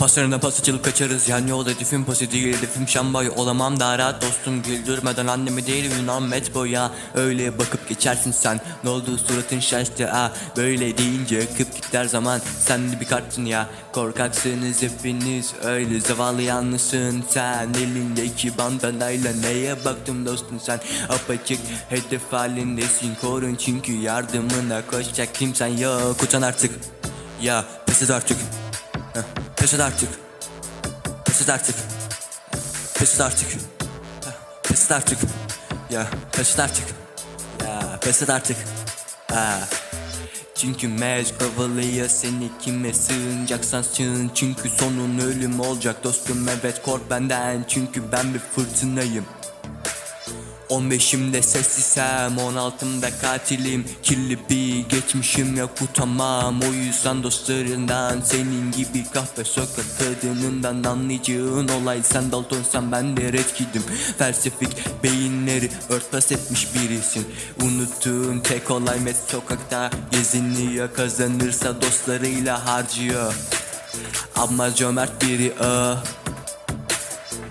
Paslarına pas açılıp kaçarız. Yan yol hedefim pası değil hedefim şambay. Olamam daha rahat dostum güldürmeden annemi değil Yunan met boya Öyle bakıp geçersin sen. Ne oldu suratın şaştı. Ha Böyle deyince akıp gider zaman. Sen de bir kartsın ya. Korkaksınız hepiniz. Öyle zavallı yalnızsın sen. Elindeki bandanayla neye baktım dostum sen? Apaçık hedef halindesin. Korun çünkü yardımına koşacak kimsen yok. Utan artık. Ya pes et artık. Heh, Pes et artık. Pes et artık. Pes et artık. Pes et artık. Ya pes et artık. Ya pes et artık. Ha. Çünkü mec kovalıyor seni. Kime sığınacaksan sığın. Çünkü sonun ölüm olacak dostum. Evet kork benden. Çünkü ben bir fırtınayım 15'imde sessizsem 16'mda katilim. Kirli bir geçmişim yok utanmam O yüzden dostlarından Senin gibi kahpe sokak kadınından Anlayacağın olay. Sen Daltonsan ben de Red Kid'im Felsefik beyinleri örtbas etmiş birisin. Unuttuğun tek olay met sokakta Geziniyor. Kazanırsa dostlarıyla harcıyor. Ama cömert biri ah.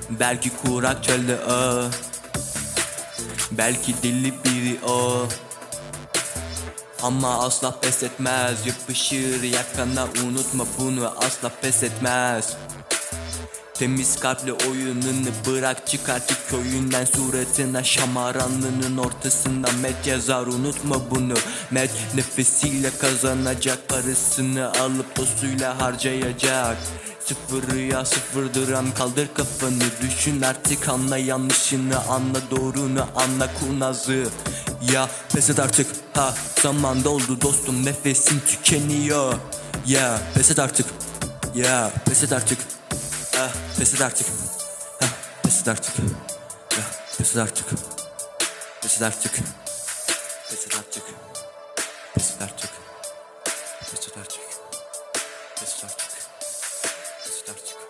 Belki kurak çölde ah Belki deli biri o. Ama asla pes etmez. Yapışır yakana. Unutma bunu asla pes etmez. Temiz kalple oyununu bırak çık artık köyünden. Suratına şamaranlığının ortasında met yazar unutma bunu. Met nefesiyle kazanacak parasını alıp dostuyla harcayacak Sıfır rüya sıfırdır hem kaldır kafanı Düşün artık anla yanlışını anla doğrunu anla kurnazı Ya pes et artık ha zaman doldu dostum nefesim tükeniyor Ya pes et artık ya pes et artık Ah pes et artık Ha pes et artık Ya pes et artık Pes et artık Pes et artık Pes et artık Pes et artık Pes et artık Нарцик.